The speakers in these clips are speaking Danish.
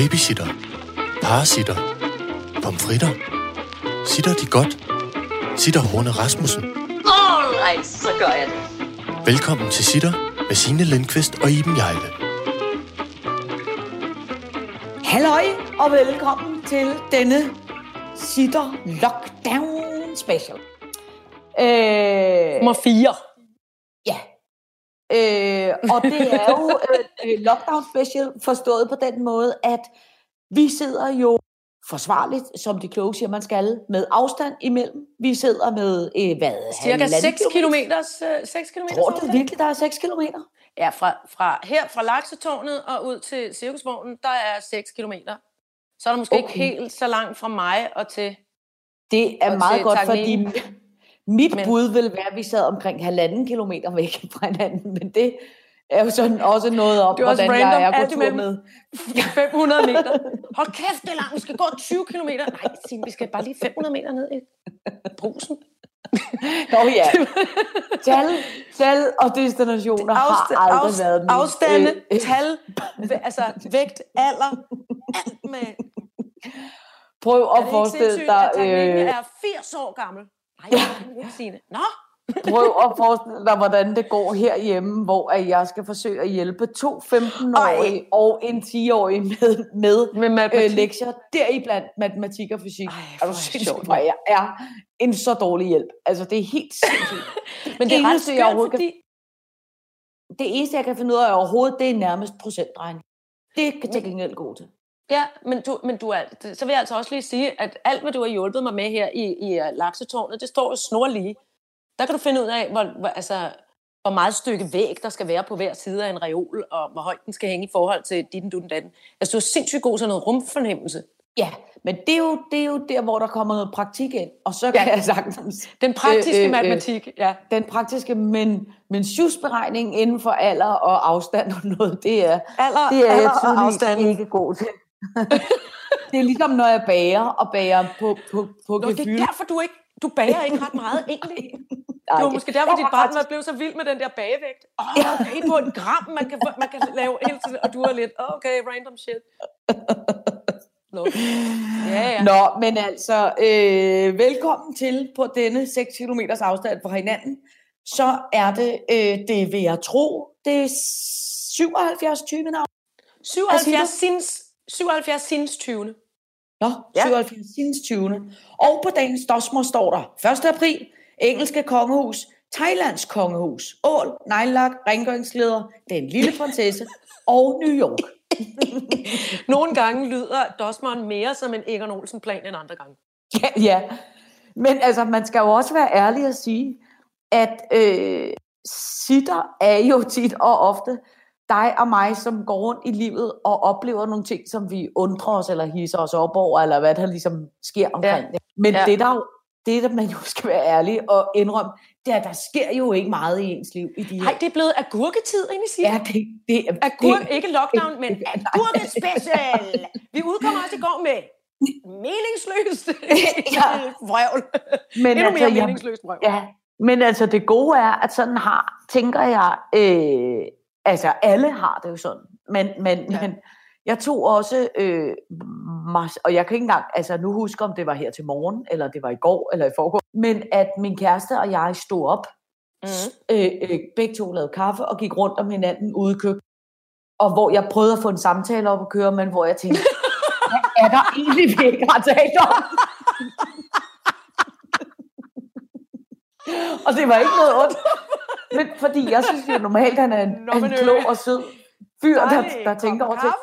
Babysitter. Parasitter. Pomfritter. Sitter de godt? Sitter Horne Rasmussen. Alright, så gør jeg det. Velkommen til Sitter med Signe Lindqvist og Iben Jejle. Halløj og velkommen til denne Sitter Lockdown Special. Øh, Nummer 4. ja. Øh, og det er jo øh, øh, Lockdown Special forstået på den måde, at vi sidder jo forsvarligt, som de kloge siger, man skal, med afstand imellem. Vi sidder med, øh, hvad? Cirka halvanden 6 kilometers, øh, 6 kilometers Tror du virkelig, der er 6 kilometer? Ja, fra, fra, her fra Laksetårnet og ud til Cirkusvognen, der er 6 kilometer. Så er der måske okay. Ikke helt så langt fra mig og til... Det er meget godt, Tagnine. fordi mit Men- bud vil være, at vi sad omkring halvanden kilometer væk fra hinanden, men det er jo sådan også noget om, Det er hvordan jeg random, er alt på tur med. 500 meter. Hold kæft, det er langt. Vi skal gå 20 kilometer. Nej, Signe, vi skal bare lige 500 meter ned i brusen. Nå ja, tal, tal og destinationer har Afsta- aldrig afst- været min, afstande, øh, øh, tal, altså vægt, alder, alt med... Prøv Er at det ikke forestille dig, at Tagnine øh, er 80 år gammel? Nej, det kan ikke sige det. Nå, prøv at forestille dig, hvordan det går herhjemme, hvor at jeg skal forsøge at hjælpe to 15-årige og en 10-årig med, med med matematik. øh, lektier, deriblandt matematik og fysik. Ej, er du sindssygt, jeg er en så dårlig hjælp. Altså, det er helt sindssygt. Men det er ret eneste, jeg skørt, overhovedet kan- fordi... det eneste, jeg kan finde ud af overhovedet, det er nærmest procentregning. Det kan til gengæld god til. Ja, men, du, men du er, så vil jeg altså også lige sige, at alt, hvad du har hjulpet mig med her i, i uh, laksetårnet, det står jo snorlige. Der kan du finde ud af, hvor, hvor, altså, hvor meget stykke væg, der skal være på hver side af en reol, og hvor højt den skal hænge i forhold til ditten, dutten, datten. Altså, du er sindssygt god til noget rumfornemmelse. Ja, men det er, jo, det er jo der, hvor der kommer noget praktik ind. Og så kan Ja. jeg sagtens... Den praktiske Øh, øh, øh, matematik, ja. Den praktiske, men, men syvsberegning inden for alder og afstand og noget, det er, Alder, det er jeg alder og tydeligvis afstand. ikke god til. det er ligesom, når jeg bager og bager på, på, på Nå, det gefyld. er derfor, du ikke du bager ikke ret meget, egentlig. Ej, Det var måske derfor, dit barn var blevet så vild med den der bagevægt. Åh, oh, okay, på et gram, man kan, man kan lave hele tiden, og du er lidt, "Åh, okay, random shit. Nå. Ja, ja. Nå, men altså, øh, velkommen til på denne 6 km afstand fra hinanden. Så er det, øh, det vil jeg tro, det er 77 20 navn. 77 sinds, 77 sinds 20. Nå, Ja. 77 sinds 20. Og på dagens dosmer står der 1. april, engelske kongehus, Thailands kongehus, ål, nejlak, rengøringsleder, den lille prinsesse og New York. Nogle gange lyder Dosmeren mere som en Egon Olsen-plan end andre gange. Ja, ja. Men altså, man skal jo også være ærlig og sige, at øh, sitter er jo tit og ofte dig og mig, som går rundt i livet og oplever nogle ting, som vi undrer os eller hisser os op over, eller hvad der ligesom sker omkring Ja. det. Men Ja. det, der jo, det, der man jo skal være ærlig og indrømme, det er, der sker jo ikke meget i ens liv i de. Nej, det er blevet agurketid ind i sig. ja, det, det, er- Agur, det, ikke lockdown, men Nej. agurkespecial. Vi udkommer også i går med meningsløst Ja. vrøvl. men Endnu mere jeg- meningsløst vrøvl. Ja, men altså det gode er, at sådan har, tænker jeg, øh, altså alle har det jo sådan, men, men, Ja. men jeg tog også, øh, og jeg kan ikke engang, altså nu huske, om det var her til morgen, eller det var i går, eller i forgår, men at min kæreste og jeg stod op, Mm. øh, øh, begge to lavede kaffe, og gik rundt om hinanden ude i køkkenet, og hvor jeg prøvede at få en samtale op at køre, men hvor jeg tænkte, hvad er der egentlig, vi ikke har talt om? og det var ikke noget ondt. Men fordi jeg synes jo normalt, han er en, Nå, en klog og sød fyr, der, Dejlig der kop tænker over kaffe.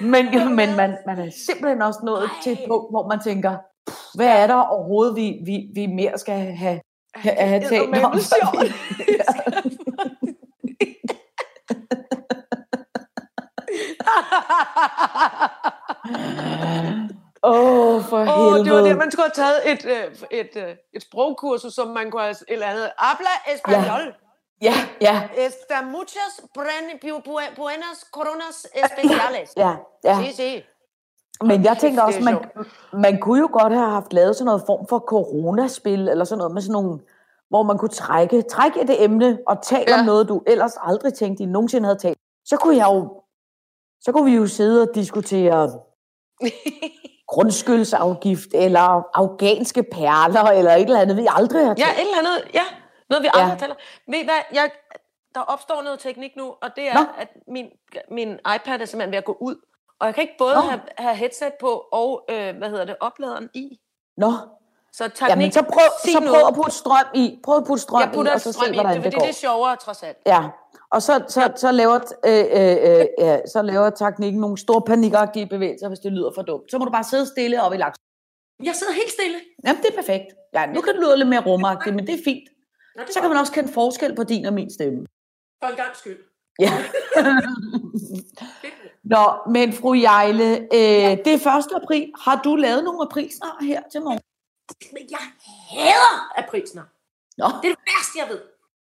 Men, men man, man er simpelthen også nået Ej. til et punkt, hvor man tænker, "Pff, hvad er der overhovedet, vi, vi, vi mere skal have, have, have talt om? eddermame sjovt. Åh, oh, for Åh, helvede. det var det, man skulle have taget et, øh, et, øh, et sprogkursus, som man kunne have et eller andet. Habla español. Ja, ja, Está muchas buen- bu- bu- buenas coronas especiales. ja, ja. Sí, sí. Men jeg tænker også, man, man kunne jo godt have haft lavet sådan noget form for coronaspil, eller sådan noget med sådan nogle, hvor man kunne trække, trække et emne og tale ja. Ja. om noget, du ellers aldrig tænkte, I nogensinde havde talt. Så kunne jeg jo, så kunne vi jo sidde og diskutere grundskyldsafgift, eller afghanske perler, eller et eller andet, vi aldrig har Ja, talt. et eller andet, ja. Noget, vi Ja. aldrig taler. Ved I hvad, jeg, der opstår noget teknik nu, og det er, Nå. at min, min iPad er simpelthen ved at gå ud. Og jeg kan ikke både Nå. have, have headset på og, øh, hvad hedder det, opladeren i. Nå, Så teknik, jamen så prøv, så noget. prøv at putte strøm i. Prøv at putte strøm jeg putter i, og så strøm se, i, hvordan det, det går. det er sjovere trods alt. Ja, og så, så, så, laver, øh, øh, øh, ja, så laver teknikken nogle store panikagtige bevægelser, hvis det lyder for dumt. Så må du bare sidde stille op i laks. Jeg sidder helt stille. Jamen, det er perfekt. Ja, nu kan det lyde lidt mere rumagtigt, men det er fint. Nå, Så kan man også kende forskel på din og min stemme. For en gang skyld. Ja. Nå, men fru Jejle, øh, det er 1. april. Har du lavet nogle aprilsnar her til morgen? Men jeg hader aprilsner. Nå, Det er det værste, jeg ved.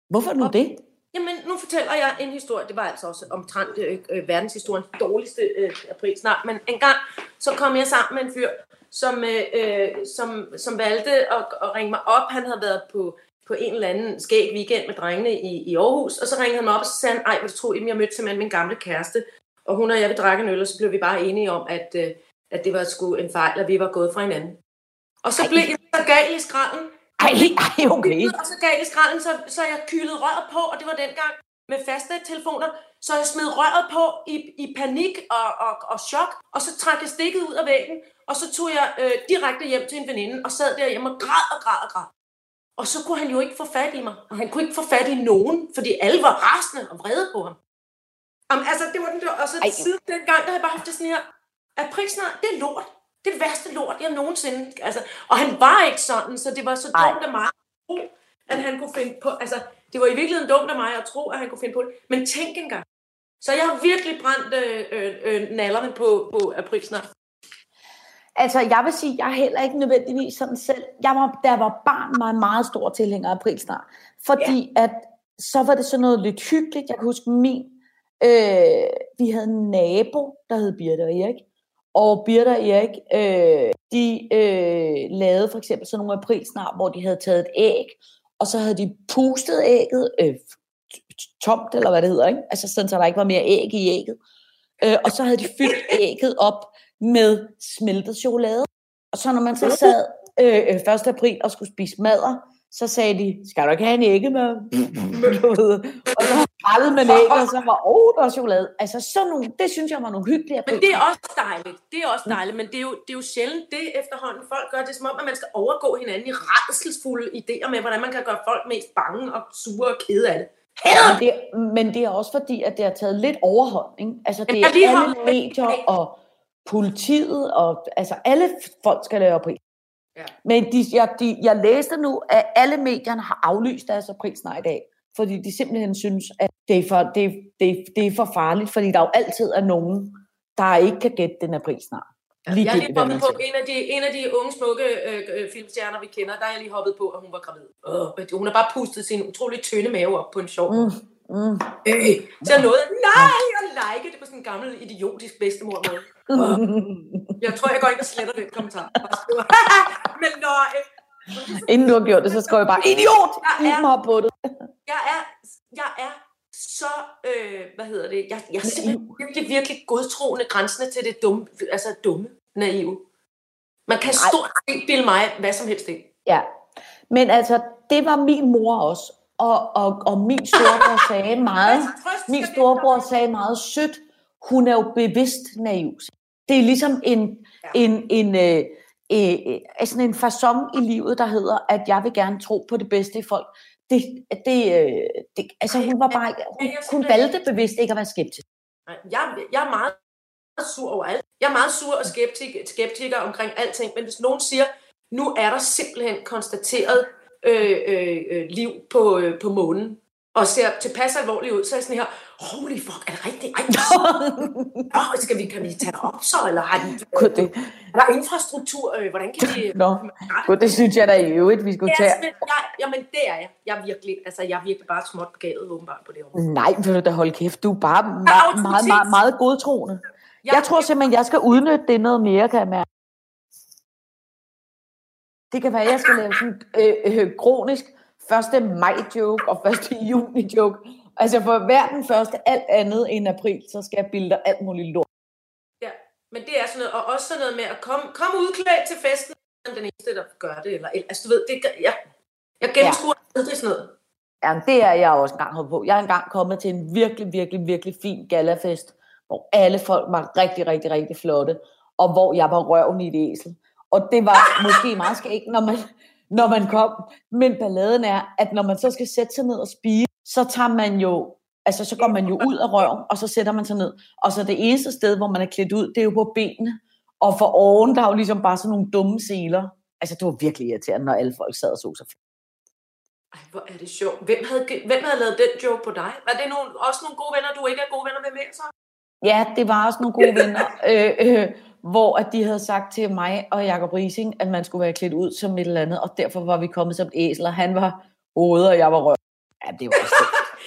hvorfor nu det? Jamen, nu fortæller jeg en historie. Det var altså også omtrent øh, øh, verdenshistoriens dårligste øh, april snart. Men en gang, så kom jeg sammen med en fyr, som, øh, øh, som, som valgte at, at ringe mig op. Han havde været på, på en eller anden skæg weekend med drengene i, i Aarhus. Og så ringede han mig op, og så sagde han, ej, hvor tror, jeg mødte simpelthen min gamle kæreste. Og hun og jeg vil drikke en øl, og så blev vi bare enige om, at, øh, at det var sgu en fejl, at vi var gået fra hinanden. Og så Ej. blev jeg så gal i skralden, Ej, ej, okay. og så gav i skralden, så, så jeg kylede røret på, og det var dengang med faste telefoner, så jeg smed røret på i, i panik og, og, og chok, og så trak jeg stikket ud af væggen, og så tog jeg øh, direkte hjem til en veninde, og sad derhjemme og græd og græd og græd. Og så kunne han jo ikke få fat i mig, og han kunne ikke få fat i nogen, fordi alle var rasende og vrede på ham. Jamen, altså, det var den der, og så Ej. siden dengang, der har jeg bare haft det sådan her, at prisen det er lort. Det er det værste lort, jeg nogensinde... Altså, og han var ikke sådan, så det var så Ej. dumt af mig at tro, at han kunne finde på... Altså, det var i virkeligheden dumt af mig at tro, at han kunne finde på det. Men tænk engang. Så jeg har virkelig brændt øh, øh, øh, nallerne på, på aprilsnart. Altså, jeg vil sige, jeg er heller ikke nødvendigvis sådan selv. Jeg var, da jeg var barn, var en meget stor tilhænger af aprilsnar. Fordi at, så var det sådan noget lidt hyggeligt. Jeg kan huske min, øh, vi havde en nabo, der hed Birte og Erik. Og Birte og Erik, øh, de øh, lavede for eksempel sådan nogle aprilsnar, hvor de havde taget et æg, og så havde de pustet ægget øh, tomt, eller hvad det hedder, ikke? Altså sådan, så der ikke var mere æg i ægget. Øh, og så havde de fyldt ægget op med smeltet chokolade. Og så når man så sad øh, øh, 1. april og skulle spise madder, så sagde de, skal du ikke have en ægge med? Du ved. og så prallede man ægget, og så var, åh, oh, der var chokolade. Altså sådan nogle, det synes jeg var nogle hyggelige Men det er også dejligt. Det er også dejligt, men det er, jo, det er jo sjældent det efterhånden. Folk gør det som om, at man skal overgå hinanden i redselsfulde idéer med, hvordan man kan gøre folk mest bange og sure og kede af det. Men det, men det er også fordi, at det har taget lidt overhånd. Ikke? Altså, det er alle medier og politiet, og altså alle folk skal lave april. Ja. Men de, jeg, de, jeg læste nu, at alle medierne har aflyst deres aprilsnar i dag, fordi de simpelthen synes, at det er, for, det, det, det er for farligt, fordi der jo altid er nogen, der ikke kan gætte den aprilsnar. Jeg er lige hoppet på en af, de, en af de unge, smukke øh, øh, filmstjerner, vi kender, der er jeg lige hoppet på, at hun var gravid. Øh, hun har bare pustet sin utrolig tynde mave op på en sjov. Mm. Mm. Øh, så jeg nåede, nej, at like det på sådan en gammel, idiotisk bedstemor måde. Jeg tror, jeg går ind og sletter den kommentar. Men når, øh, Inden du har gjort det, så skriver jeg bare, idiot! Jeg er- har på det. jeg er, jeg er så, øh, hvad hedder det, jeg, jeg er simpelthen virkelig, virkelig godtroende grænsende til det dumme, altså dumme, naive. Man kan stort set bilde mig hvad som helst ind. Ja, men altså, det var min mor også. Og, og, og min storebror sagde meget, min storebror sagde meget sødt, hun er jo bevidst naiv. Det er ligesom en, Ja. en, en, øh, øh, øh, sådan en façon i livet, der hedder, at jeg vil gerne tro på det bedste i folk. Det, det, øh, det, altså hun var bare, hun, hun valgte bevidst ikke at være skeptisk. Jeg, jeg er meget sur over alt. Jeg er meget sur og skeptik, skeptiker omkring alting, men hvis nogen siger, nu er der simpelthen konstateret øh, øh, øh, liv på, øh, på månen, og ser tilpas alvorligt ud, så er jeg sådan her, holy fuck, er det rigtigt? Ej, Nå, skal vi, kan vi tage det op så, eller har de, Gud, det, er der infrastruktur? Øh, hvordan kan vi... Nå. Gud, det synes jeg da i øvrigt, vi skulle Ja, tage. men, jeg, jamen, det er jeg. Jeg er virkelig, altså, jeg er virkelig bare småt begavet, åbenbart, på det område. Nej, vil du da holde kæft. Du er bare meget, autoritet. meget, meget, meget godtroende. Jeg tror simpelthen, jeg skal udnytte det noget mere, kan jeg mærke. Det kan være, at jeg skal lave sådan øh, øh, kronisk 1. maj-joke og 1. juni-joke. Altså for hver den første alt andet end april, så skal jeg bilde alt muligt lort. Ja. Men det er sådan noget, og også sådan noget med at komme, komme udklædt til festen, som den eneste, der gør det. Eller, altså, du ved, det, gør- jeg, jeg gennemskuer ja. aldrig sådan noget. Ja, det er jeg også engang hoppet på. Jeg er engang kommet til en virkelig, virkelig, virkelig fin galafest, hvor alle folk var rigtig, rigtig, rigtig flotte, og hvor jeg var røven i et æsel. Og det var måske meget skægt, når man, når man kom. Men balladen er, at når man så skal sætte sig ned og spise, så tager man jo, altså så går man jo ud af røven, og så sætter man sig ned. Og så det eneste sted, hvor man er klædt ud, det er jo på benene. Og for oven, der er jo ligesom bare sådan nogle dumme seler. Altså, det var virkelig irriterende, når alle folk sad og så sig. Ej, hvor er det sjovt. Hvem havde, hvem havde lavet den joke på dig? Var det nogle, også nogle gode venner, du ikke er gode venner med mere så? Ja, det var også nogle gode venner, øh, øh, hvor at de havde sagt til mig og Jacob Rising, at man skulle være klædt ud som et eller andet, og derfor var vi kommet som æsel, og han var hovedet, og jeg var røv. Ja, det var også.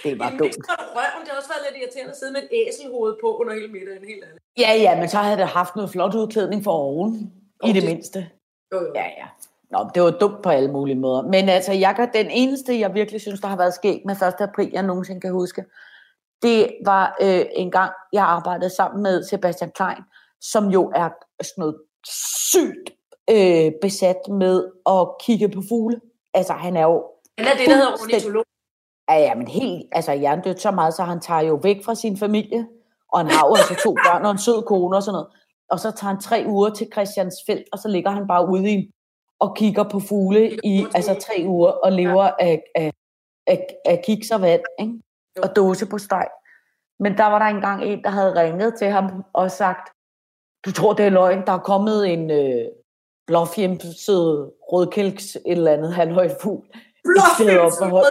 Det var dumt. det var røven. Det har også været lidt irriterende at sidde med et æselhoved på under hele middagen. Helt ærligt. Ja, ja, men så havde det haft noget flot udklædning for oven, i Og det mindste. Jo, jo. Ja, ja. Nå, det var dumt på alle mulige måder. Men altså, jeg kan, den eneste, jeg virkelig synes, der har været skæg med 1. april, jeg nogensinde kan huske, det var øh, en gang, jeg arbejdede sammen med Sebastian Klein, som jo er sådan noget sygt øh, besat med at kigge på fugle. Altså, han er jo Han er det, der hedder ornitolog. Ja, ja, men helt, altså hjernedødt så meget, så han tager jo væk fra sin familie, og han har jo altså to børn og en sød kone og sådan noget. Og så tager han tre uger til Christiansfeld, og så ligger han bare ude i og kigger på fugle i altså tre uger, og lever af, af, af, af kiks og vand, ikke? Og dåse på steg. Men der var der engang en, der havde ringet til ham og sagt, du tror, det er løgn, der er kommet en øh, blåfjemset rødkælks et eller andet halvhøjt fugl. på hold.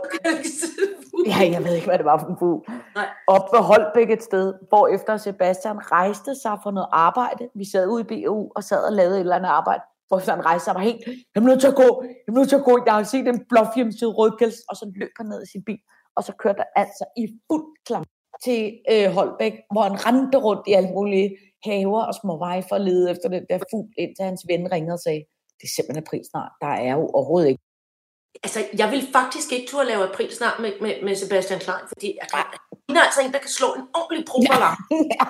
Ja, jeg ved ikke, hvad det var for en fugl. Nej. Op ved Holbæk et sted, hvor efter Sebastian rejste sig for noget arbejde. Vi sad ude i BU og sad og lavede et eller andet arbejde. Hvor han rejste sig var helt, jeg er nødt til at gå, jeg er nødt til at gå, jeg har set en blåfjemset rødkæls, og så løb han ned i sin bil, og så kørte han altså i fuld klam til øh, Holbæk, hvor han rendte rundt i alle mulige haver og små veje for at lede efter den der fugl, indtil hans ven ringede og sagde, det er simpelthen april snart, der er jo overhovedet ikke. Altså, jeg vil faktisk ikke turde lave april snart med, med, med Sebastian Klein, fordi han er altså en, der kan slå en ordentlig propeller.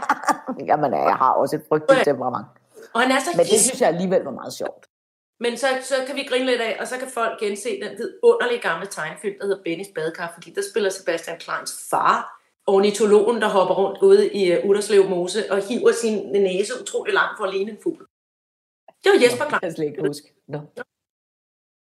Jamen, jeg har også et frygteligt temperament. Og han er så Men det synes jeg alligevel var meget sjovt. Men så, så kan vi grine lidt af, og så kan folk gense den vidunderlige gamle tegnefilm, der hedder Bennys Badekar, fordi der spiller Sebastian Kleins far, ornitologen, der hopper rundt ude i uh, Udderslev Mose og hiver sin næse utrolig langt for at ligne en fugl. Det var Jesper Det Klein. kan jeg slet ikke huske. Nå.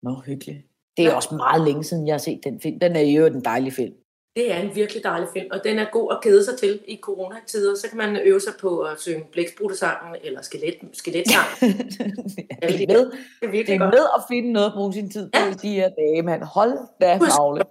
Nå, hyggeligt. Det er også meget længe siden, jeg har set den film. Den er jo en dejlig film. Det er en virkelig dejlig film, og den er god at kede sig til i coronatider. Så kan man øve sig på at synge blæksprutesangen eller skelet, skeletsangen. det, er med, Det er det virkelig er godt. med at finde noget at bruge sin tid på i de her dage, mand. Hold da magle.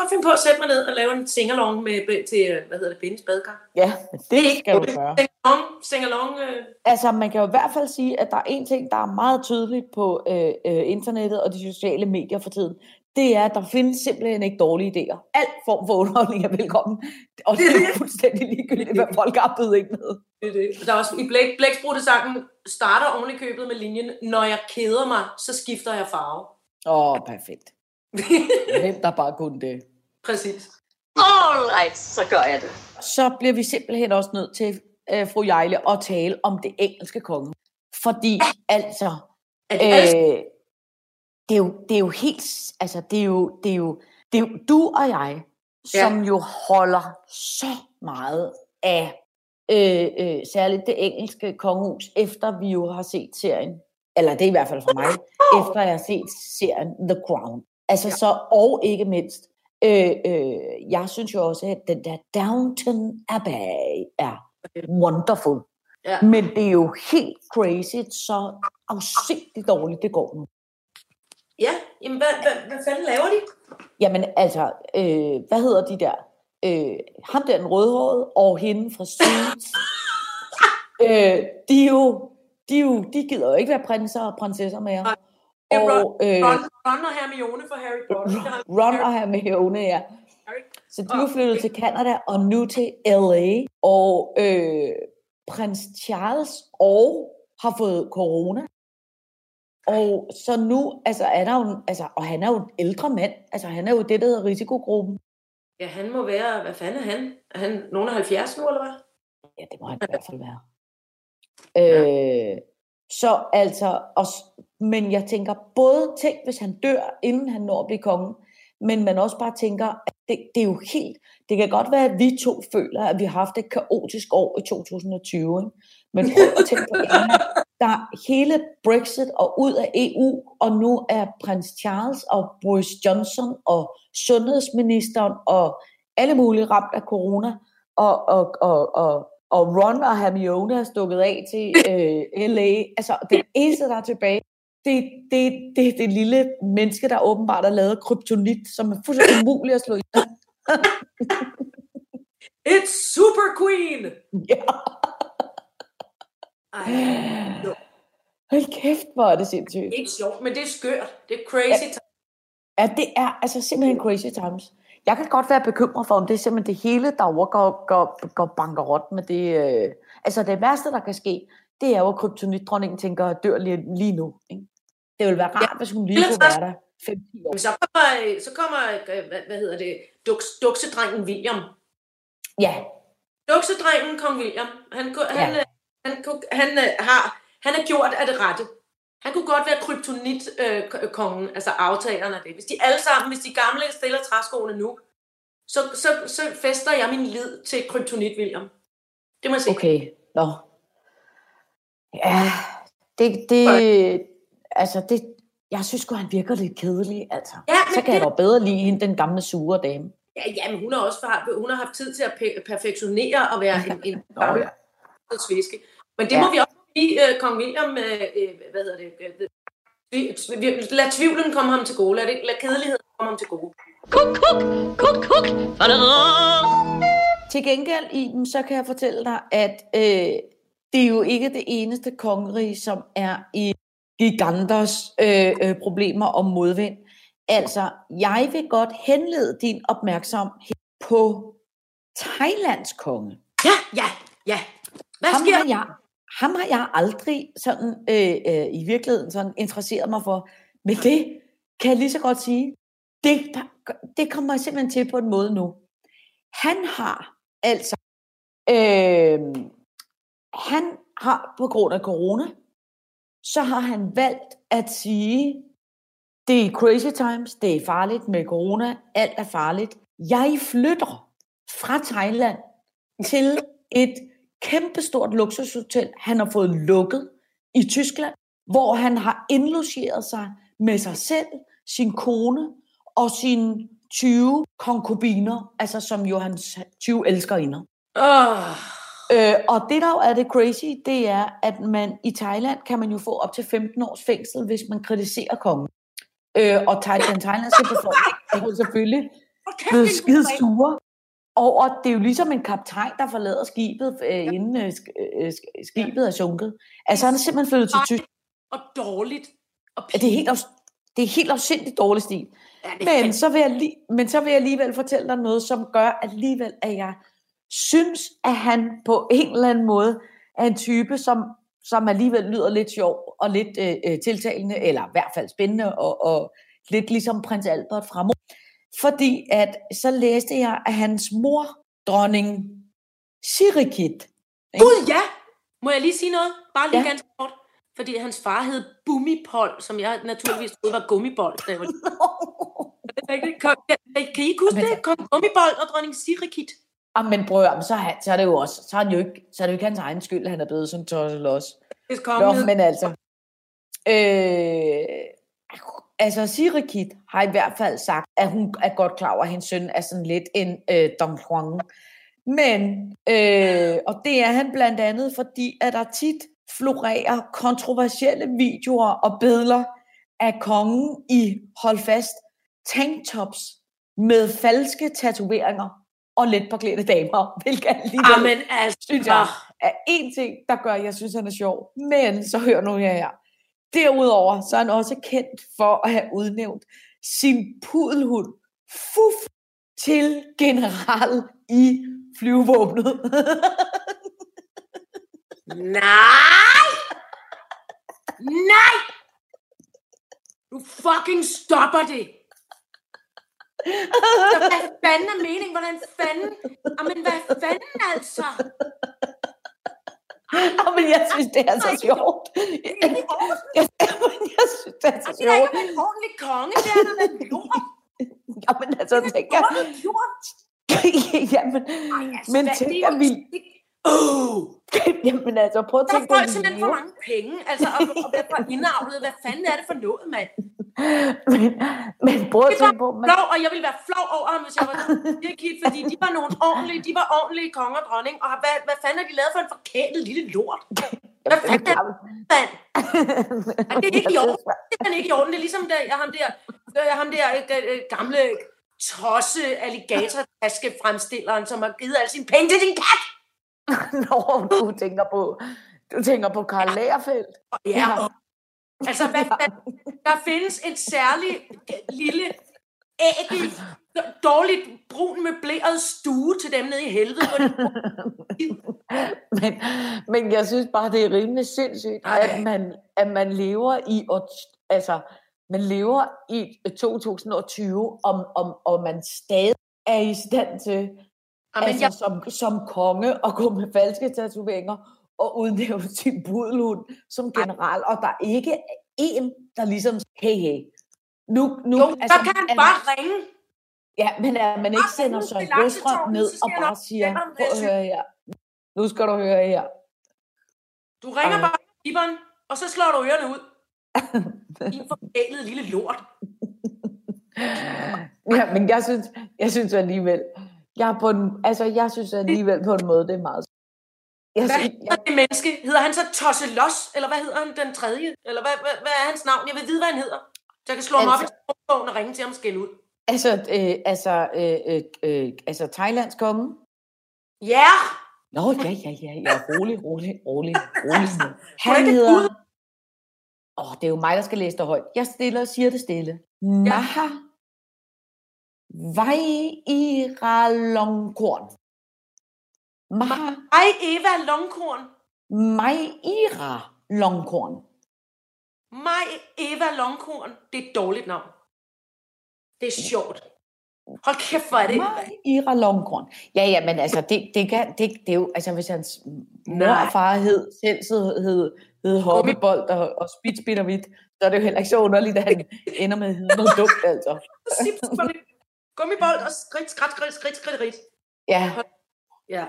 Kan finde på at sætte mig ned og lave en singalong med, til, øh, hvad hedder det, Bennys badekar. Ja, men det skal du gøre. Singalong, singalong, øh, Altså, man kan jo i hvert fald sige, at der er en ting, der er meget tydeligt på øh, øh, internettet og de sociale medier for tiden. Det er, at der findes simpelthen ikke dårlige idéer. Alt form for underholdning er velkommen. Og det er fuldstændig ligegyldigt, hvad folk har bydet ind med. Det er det. Der er også, I blæk, blæksprutesangen starter oven i købet med linjen, når jeg keder mig, så skifter jeg farve. Åh, oh, perfekt. Hvem der bare kunne det. Præcis. Alright, så gør jeg det. så bliver vi simpelthen også nødt til, øh, fru Jejle, at tale om det engelske konge. Fordi, altså, Er det øh, øh, det, er jo, det er jo helt, altså, det er jo, det er jo, det er jo du og jeg, Ja. som jo holder så meget af øh, øh, særligt det engelske kongehus, efter vi jo har set serien, eller det er i hvert fald for mig, efter jeg har set serien The Crown. Altså Ja. så, og ikke mindst, øh, øh, jeg synes jo også, at den der Downton Abbey er wonderful. Ja. Men det er jo helt crazy, så afsindigt dårligt det går nu. Ja, jamen hvad, hvad, hvad fanden laver de? Jamen altså, øh, hvad hedder de der? Øh, ham der den rødhårede, og hende fra Suits. øh, de, er jo, de, er jo, de gider jo ikke være prinser og prinsesser mere. Nej. Og øh, Ron, Ron og Hermione for Harry Potter. Ron og Hermione, ja. Så de er flyttet til Canada og nu til LA. Og øh, prins Charles og har fået corona. Og så nu, altså er der jo, altså, og han er jo en ældre mand, altså han er jo det, der hedder risikogruppen. Ja, han må være, hvad fanden er han? Er han nogen af 70 nu, eller hvad? Ja, det må han i hvert fald være. Øh, så altså, og, men jeg tænker både, tænk hvis han dør, inden han når at blive konge, men man også bare tænker, at det, det er jo helt, det kan godt være, at vi to føler, at vi har haft et kaotisk år i 2020, ikke? men prøv at tænke på, Emma, der er hele Brexit og ud af EU, og nu er prins Charles og Boris Johnson og sundhedsministeren og alle mulige ramt af corona, og, og, og, og, og Ron og Hermione er stukket af til øh, LA. Altså, det eneste, der er tilbage, det, det, det er det lille menneske, der åbenbart har lavet kryptonit, som er fuldstændig umuligt at slå i. It's Super Queen! Ja. Ej, Hold kæft, hvor er det sindssygt. ikke sjovt, men det er skørt. Det er crazy. Ja, det er altså simpelthen crazy times. Jeg kan godt være bekymret for, om det er simpelthen det hele, der overgår går, går bankerot med det. Øh. Altså det værste, der kan ske, det er jo, at kryptonitdronningen tænker, dør lige, lige nu. Ikke? Det ville være rart, hvis hun lige kunne være der 15 år. Så kommer, øh, så kommer øh, hvad, hvad hedder det, duks, duksedrengen William. Ja, Duksedrengen kong William, han, han, Ja. øh, han, ku- han, øh, har, han er gjort af det rette. Han kunne godt være kryptonit-kongen, altså aftageren af det. Hvis de alle sammen, hvis de gamle stiller træskoene nu, så, så, så fester jeg min lid til kryptonit William. Det må jeg sige. okay. Nå. Ja, det, det, altså det, jeg synes godt, han virker lidt kedelig, altså. Ja, men Så kan jeg det- dog bedre lide hende, den gamle sure dame. Ja, ja, men hun har også hun har haft tid til at pe- perfektionere og være en, en Nå, ja. sviske. Men det Ja. må vi også give uh, kong William, uh, uh, hvad hedder det, uh, lad tvivlen komme ham til gode, lad, det, lad kedeligheden komme ham til gode. Kuk, kuk, kuk, kuk. Til gengæld, Iben, så kan jeg fortælle dig, at øh, det er jo ikke det eneste kongerige, som er i giganters øh, øh, problemer og modvind. Altså, jeg vil godt henlede din opmærksomhed på Thailands konge. Ja, ja, ja. Hvad Ham sker har, jeg, ham har jeg aldrig sådan, øh, øh, i virkeligheden sådan interesseret mig for. Men det kan jeg lige så godt sige, det, der, det kommer jeg simpelthen til på en måde nu. Han har altså, øh, han har på grund af corona, så har han valgt at sige, det er crazy times, det er farligt med corona, alt er farligt. Jeg flytter fra Thailand til et kæmpestort luksushotel, han har fået lukket i Tyskland, hvor han har indlogeret sig med sig selv, sin kone og sine 20 konkubiner, altså som jo hans 20 elskerinder. Oh. Øh, og det der jo er det crazy, det er, at man i Thailand kan man jo få op til 15 års fængsel, hvis man kritiserer kongen. Øh, og den thailandske befolkning er jo selvfølgelig blevet er skide sure over, det er jo ligesom en kaptajn, der forlader skibet, øh, inden øh, øh, sk- skibet er sunket. Altså han er simpelthen flyttet til. Tyskland. Og dårligt. Og det er helt, det er helt afsindigt dårlig stil. Ja, Men så, vil jeg lige, men så vil jeg alligevel fortælle dig noget, som gør alligevel, at jeg synes, at han på en eller anden måde er en type, som, som alligevel lyder lidt sjov og lidt øh, øh, tiltalende, eller i hvert fald spændende, og, og lidt ligesom prins Albert fra mor. Fordi at så læste jeg, at hans mor, dronning Sirikit, Gud, ja! Må jeg lige sige noget? Bare lige Ja. ganske kort. Fordi hans far hed Bumipol, som jeg naturligvis troede var gummibold. Da jeg var kan, kan, I ikke huske det? Kong Gummibold og dronning Sirikit. Ah, men prøv at så, er så er det jo også, så er, han jo ikke, så er det jo ikke hans egen skyld, at han er blevet sådan tosset. Hvis Nå, men altså. Øh, altså, Sirikit har i hvert fald sagt, at hun er godt klar over, at hendes søn er sådan lidt en øh, Don Juan. Men, øh, og det er han blandt andet, fordi at der tit florerer kontroversielle videoer og billeder af kongen i, hold fast, tanktops med falske tatoveringer og let påklædte damer, hvilket alligevel Amen, altså. synes jeg, er en ting, der gør, at jeg synes, han er sjov. Men så hør nu her. her. Derudover så er han også kendt for at have udnævnt sin pudelhund Fuf til general i flyvevåbnet. Nej! Nej! Du fucking stopper det! Så hvad fanden er meningen? Hvordan fanden? Jamen, hvad fanden altså? Nå, men jeg synes, det er så sjovt. Jeg, jeg, jeg synes, det er så Det er sjovt. ikke en ordentlig konge, det er da lort. Jamen, altså, er lort. Jamen, altså, men tænk, er at vi... Åh! Jamen, altså, prøv at Der er tænke folk simpelthen for mange penge, altså, og, og for indavlet, hvad fanden er det for noget, mand? Men, men prøv at tænke på, man, flov, og jeg ville være flov over ham, hvis jeg var det kid, fordi de var nogle ordentlige, de var ordentlige konge og dronning, og hvad, hvad fanden har de lavet for en forkælet lille lort? Hvad fanden er det? Ej, det er ikke i orden. Det er ikke i orden. Det er ligesom der, jeg, ham der, øh, ham der øh, øh, gamle tosse alligator fremstilleren, som har givet alle sine penge til din kat. Når du tænker på, du tænker på Karl Lagerfeldt. Ja, og, altså, hvad, hvad, der findes en særlig øh, lille, ægig, dårligt brun møbleret stue til dem nede i helvede. Men, men jeg synes bare, det er rimelig sindssygt, Ej. at man, at man lever i, år, altså, man lever i 2020, om, om, og man stadig er i stand til, Jamen, altså, jeg, som, som konge, at gå med falske tatoveringer og udnævne sin pudelhund som general, og der er ikke en, der ligesom, hey, hey, nu, nu, jo, altså, så kan han bare ringe. Ja, men at man ikke sender Søren Brostrøm ned og bare siger, "Hvem er prøv at høre her. Nu skal du høre her. Du ringer Ej. bare Iberen, og så slår du ørerne ud. Din forkælede lille lort. Ja, men jeg synes, jeg synes alligevel, jeg er på en, altså jeg synes alligevel på en måde, det er meget jeg Hvad hedder det menneske? Hedder han så Tosse Los? Eller hvad hedder han den tredje? Eller hvad, hvad, hvad er hans navn? Jeg vil vide, hvad han hedder. Så jeg kan slå ham op i Altså- telefonbogen og ringe til ham og skælde ud. altså, øh, altså, øh, øh, øh, altså Thailands konge. Ja! Nå, ja, ja, ja, ja, rolig, rolig, rolig, rolig. er Han hedder, åh, oh, det er jo mig, der skal læse det højt. Jeg stiller og siger det stille. Maha Vairalongkorn. Maha Ej, Eva Longkorn. Maira Longkorn. Mig, Eva Longkorn. Det er et dårligt navn. Det er sjovt. Hold kæft, hvor er det. Maira Longkorn. Ja, ja, men altså, det, det, kan, det, det er jo, altså hvis hans mor og far hed, selv hed, hed, hed Hoppebold og, og Spits og Hvidt, så er det jo heller ikke så underligt, at han ender med at hedde noget dumt, altså. Gummibold og skridt, skridt, skridt, skridt, skridt, skridt. Ja, Ja.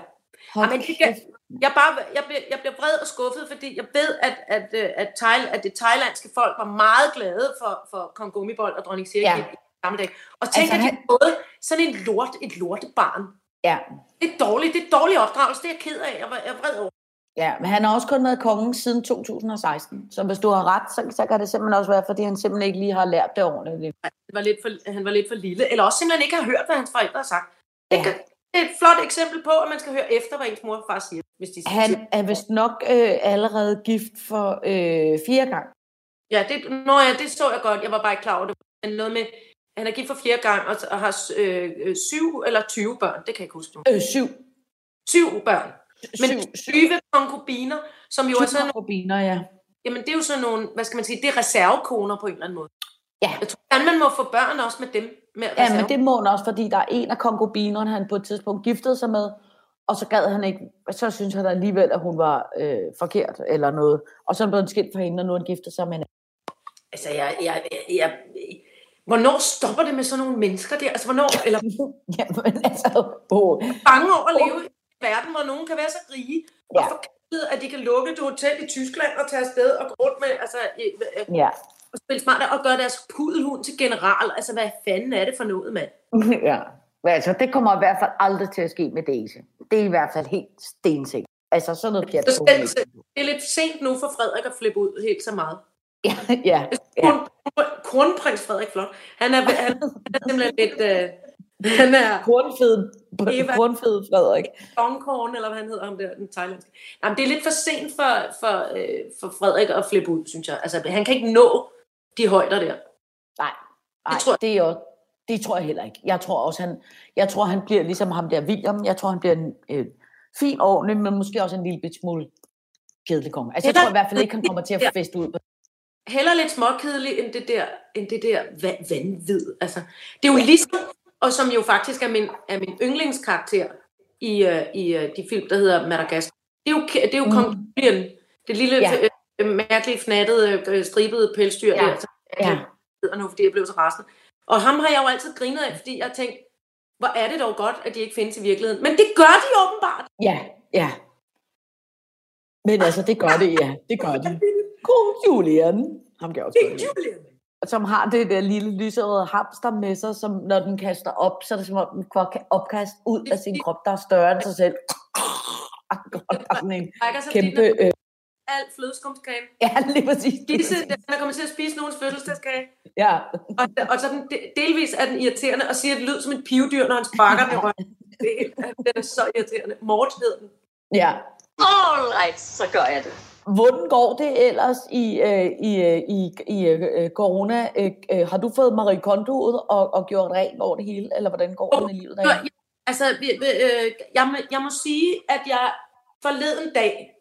Hold men det kan- Jeg, bare, jeg, bliver, jeg bliver vred og skuffet, fordi jeg ved, at, at, øh, at, Thail, at det thailandske folk var meget glade for, for kong Gummibold og dronning Sirke Ja. i gamle dage. Og tænker, Altså, altså, de både sådan en lort, et lortebarn. Ja, Det er dårligt, det er dårlig opdragelse, det er jeg ked af. Jeg, var- jeg er vred over. ja, men han har også kun været kongen siden 2016. Så hvis du har ret, så, så kan det simpelthen også være, fordi han simpelthen ikke lige har lært det ordentligt. Han var lidt for, han var lidt for lille, eller også simpelthen ikke har hørt, hvad hans forældre har sagt. Det, Ja. kan, det er et flot eksempel på, at man skal høre efter, hvad ens mor og far siger. Hvis de siger. Han er vist nok øh, allerede gift for øh, fire gange. Ja, det, nå ja, det så jeg godt. Jeg var bare ikke klar over det. Men noget med, han er gift for fire gange og, og har øh, øh, syv eller 20 børn. Det kan jeg ikke huske nu. Øh, syv. Syv børn. Men syv, syv, 20 konkubiner, som jo er sådan nogle, rubiner, ja. jamen det er jo sådan nogle, hvad skal man sige, det er reservekoner på en eller anden måde. Ja. Jeg tror, at man må få børn også med dem. Med Ja, reserve. men det må han også, fordi der er en af konkubinerne, han på et tidspunkt giftede sig med, og så gad han ikke, så synes han alligevel, at hun var øh, forkert eller noget. Og så blev han skilt for hende, og nu han giftet sig med en Altså, jeg, jeg, jeg, jeg, hvornår stopper det med sådan nogle mennesker der? Altså, hvornår, eller Jamen altså, åh, bange over at leve i en verden, hvor nogen kan være så rige, ja. og Ja. forkælet, at de kan lukke et hotel i Tyskland og tage afsted og gå rundt med, altså, øh, øh, ja. Og spille smart og gøre deres pudelhund til general. Altså, hvad fanden er det for noget, mand? ja. Altså, det kommer i hvert fald aldrig til at ske med Daisy. Det er i hvert fald helt stensikkert. Altså, sådan noget pjat. Det er lidt sent nu for Frederik at flippe ud helt så meget. Ja, ja. Ja. Kron, kronprins Frederik Flot. Han er, han, han er simpelthen lidt... Øh, han er Kornfed, kornfed Frederik. Dongkorn, eller hvad han hedder ham der, den thailandske. Jamen, det er lidt for sent for, for, øh, for Frederik at flippe ud, synes jeg. Altså, han kan ikke nå de højder der. Nej, Det nej tror jeg- det, er jo, det tror jeg heller ikke. Jeg tror også, han, jeg tror, han bliver ligesom ham der William. Jeg tror, han bliver en øh, fin, ordentlig, men måske også en lille bit smule kedelig konge. Altså, jeg Det tror i hvert fald ikke, han kommer til at feste ud. Heller lidt småkedelig end det der, end det der va- vanvid. Altså, det er jo ligesom, og som jo faktisk er min, er min yndlingskarakter i, uh, i uh, de film, der hedder Madagaskar. Det er jo, det er jo kong Julian. Det lille, Ja. Øh, mærkeligt fnattede, øh, stribede pelsdyr Ja. der. som jeg Ja. hedder nu, fordi jeg blev så rasende. Og ham har jeg jo altid grinet af, fordi jeg har tænkt, hvor er det dog godt, at de ikke findes i virkeligheden. Men det gør de åbenbart. Ja, ja. Men altså, det gør det, ja. Det gør de. Kong Julian. Ham jeg også Det er. Julian. Som har det der lille lyserøde hamster med sig, som når den kaster op, så er det som om den får ka- opkast ud af sin krop, der er større end sig selv. Og der er sådan en kæmpe... Øh, alt flødeskumskage. ja, lige præcis. Spise, den er kommet til at spise nogens fødselsdagskage. Ja, Og, og så den de- delvis er den irriterende og siger et lyd som et pivdyr, når han sparker den i røven. Det er- Den er så irriterende. Mort hed den. ja. Alright, så gør jeg det. Hvordan går det ellers i, øh, i, øh, i, i øh, corona? Øh, øh, har du fået Marie Kondo ud og, og gjort rent over det hele, eller hvordan går det med livet jeg, altså, øh, jeg, må, jeg må sige, at jeg forleden dag,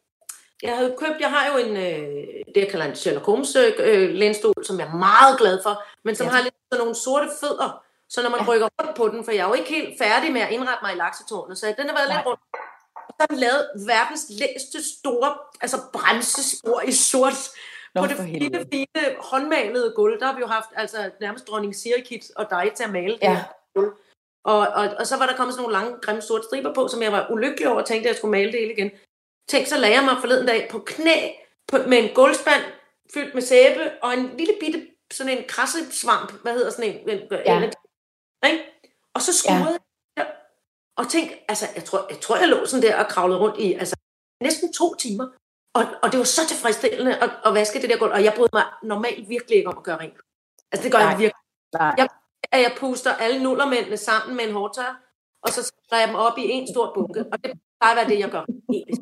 jeg havde købt, jeg har jo en, øh, det jeg kalder en Sherlock Holmes øh, lænestol, som jeg er meget glad for, men som Ja. har lidt sådan nogle sorte fødder, så når man Ja. rykker rundt på den, for jeg er jo ikke helt færdig med at indrette mig i laksetårnet, så den har været lidt Nej. rundt. Og så har lavet verdens længste store, altså bremsespor i sort, Nå, på det fine, fine, håndmalede gulv. Der har vi jo haft altså, nærmest dronning Sirikit og dig til at male det Ja. her gulv. Og, og, og så var der kommet sådan nogle lange, grimme sorte striber på, som jeg var ulykkelig over og tænkte, at jeg skulle male det hele igen. Tænk, så lagde jeg mig forleden dag på knæ på, med en gulvspand fyldt med sæbe og en lille bitte, sådan en krassesvamp, hvad hedder sådan en, en, Ja. en ikke? Og så skruede jeg og tænk, altså, jeg tror, jeg tror, jeg lå sådan der og kravlede rundt i, altså, næsten to timer. Og, og det var så tilfredsstillende at, at vaske det der gulv, og jeg brød mig normalt virkelig ikke om at gøre rent. Altså, det gør Nej. jeg virkelig. Nej. Jeg, at jeg puster alle nullermændene sammen med en hårdtør, og så skræder jeg dem op i en stor bunke. Og det plejer at være det, jeg gør. egentlig.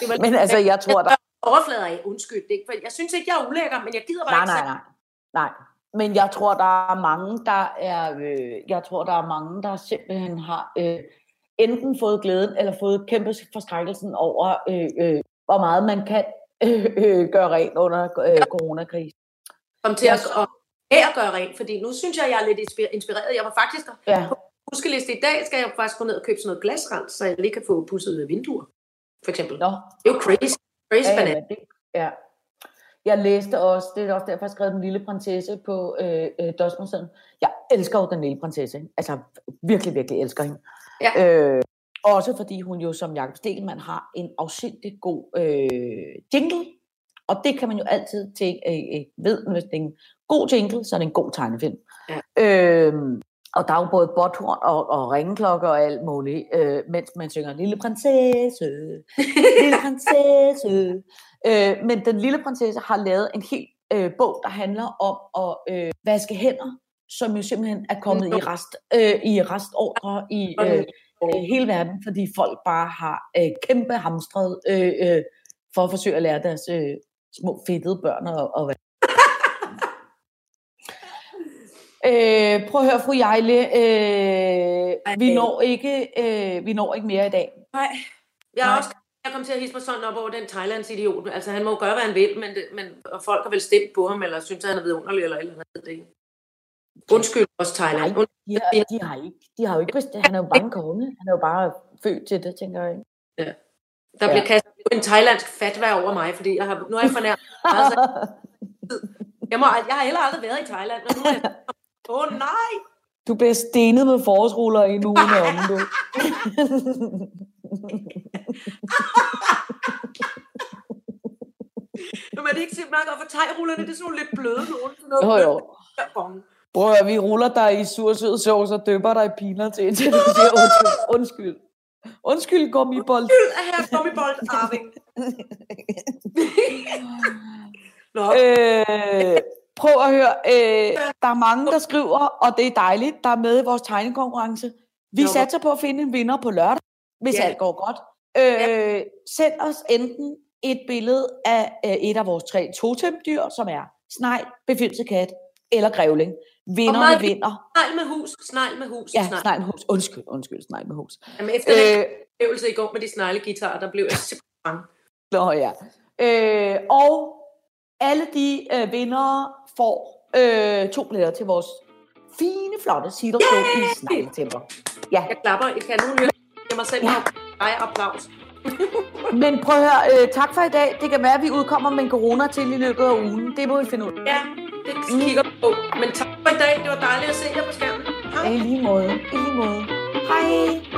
Det var Men altså, jeg tror, der... overflader af. Undskyld. Ikke, for- jeg synes ikke, jeg er ulækker, men jeg gider bare Nej, ikke nej, nej. Nej. Men jeg tror, der er mange, der er, øh, jeg tror, der er mange, der simpelthen har øh, enten fået glæden, eller fået kæmpe forskrækkelsen over, øh, øh, hvor meget man kan øh, øh, gøre rent under øh, coronakrisen. komme til Jeg at, at, gøre rent, fordi nu synes jeg, jeg er lidt inspi- inspireret. Jeg var faktisk Ja, huskeliste i dag, skal jeg faktisk gå ned og købe sådan noget glasrens, så jeg lige kan få pudset vinduer, for eksempel. nå. Det er jo crazy. Crazy Ja, ja, ja, det, ja. Jeg læste også, det er også derfor, jeg skrev Den Lille Prinsesse på øh, øh. Jeg elsker jo Den Lille Prinsesse. Altså, virkelig, virkelig elsker hende. Ja. Øh, også fordi hun jo som Jakob Stelman har en afsindig god øh, jingle. Og det kan man jo altid tænke, øh, øh, ved, hvis det er en god jingle, så er det en god tegnefilm. Ja. Øh, og der er jo både botthorn og, og ringeklokker og alt muligt, øh, mens man synger Lille Prinsesse, Lille Prinsesse. Øh, men den lille prinsesse har lavet en hel øh, bog, der handler om at øh, vaske hænder, som jo simpelthen er kommet i rest øh, i restordre i øh, øh, hele verden, fordi folk bare har øh, kæmpe hamstret øh, øh, for at forsøge at lære deres øh, små fedtede børn at, at være. Øh, prøv at høre, fru Jejle, øh, vi når ikke, øh, vi når ikke mere i dag. Nej. Jeg er Nej. også jeg kom til at hisse mig sådan op over den Thailands idiot. Altså, han må jo gøre, hvad han vil, men, det, men og folk har vel stemt på ham, eller synes, at han er vidunderlig, eller et eller andet. Det. Undskyld også Thailand. Nej, de har, de har ikke, de har jo ikke bestemt, han er jo bare en konge. Han er jo bare født til det, tænker jeg. Der bliver Ja. kastet en thailandsk fatwa over mig, fordi jeg har, nu har jeg fornærmet meget, så jeg, må, jeg har heller aldrig været i Thailand, men nu er jeg... Åh oh, nej! Du bliver stenet med forårsruller i en uge om, du. Men er det ikke simpelthen godt for thai-rullerne? Det er sådan nogle lidt bløde nogen. Sådan Jo, noget jo. blødt. Prøv at vi ruller dig i sursød sovs og døber dig i piner til, indtil du siger undskyld. Undskyld. Undskyld, gummibold. Undskyld, at her gummibold Arving. Nå, Øh, prøv at høre, øh, der er mange, der skriver, og det er dejligt, der er med i vores tegnekonkurrence. Vi hvor- satser på at finde en vinder på lørdag, hvis Ja. alt går godt. Øh, send os enten et billede af øh, et af vores tre totemdyr, som er snegl, befindsekat eller grævling. Vinderne meget- vinder. snegl med hus, snegl med hus, Ja, snegl. snegl med hus. Undskyld, undskyld, snegl med hus. Jamen, efter den Øh, øvelse i går med de snegleguitarer, der blev jeg simpelthen. Nå ja. Øh, og alle de øh, vindere får øh, to billetter til vores fine, flotte cidershow i Snegletemper. Ja, Jeg klapper. Jeg kan nogen høre jeg mig selv Ja. ja. dig applaus. Men prøv at høre, øh, tak for i dag. Det kan være, at vi udkommer med en corona til i løbet af ugen. Det må vi finde ud af. Ja, det kigger vi på. Men tak for i dag. Det var dejligt at se jer på skærmen. Hej. I lige måde. I lige måde. Hej.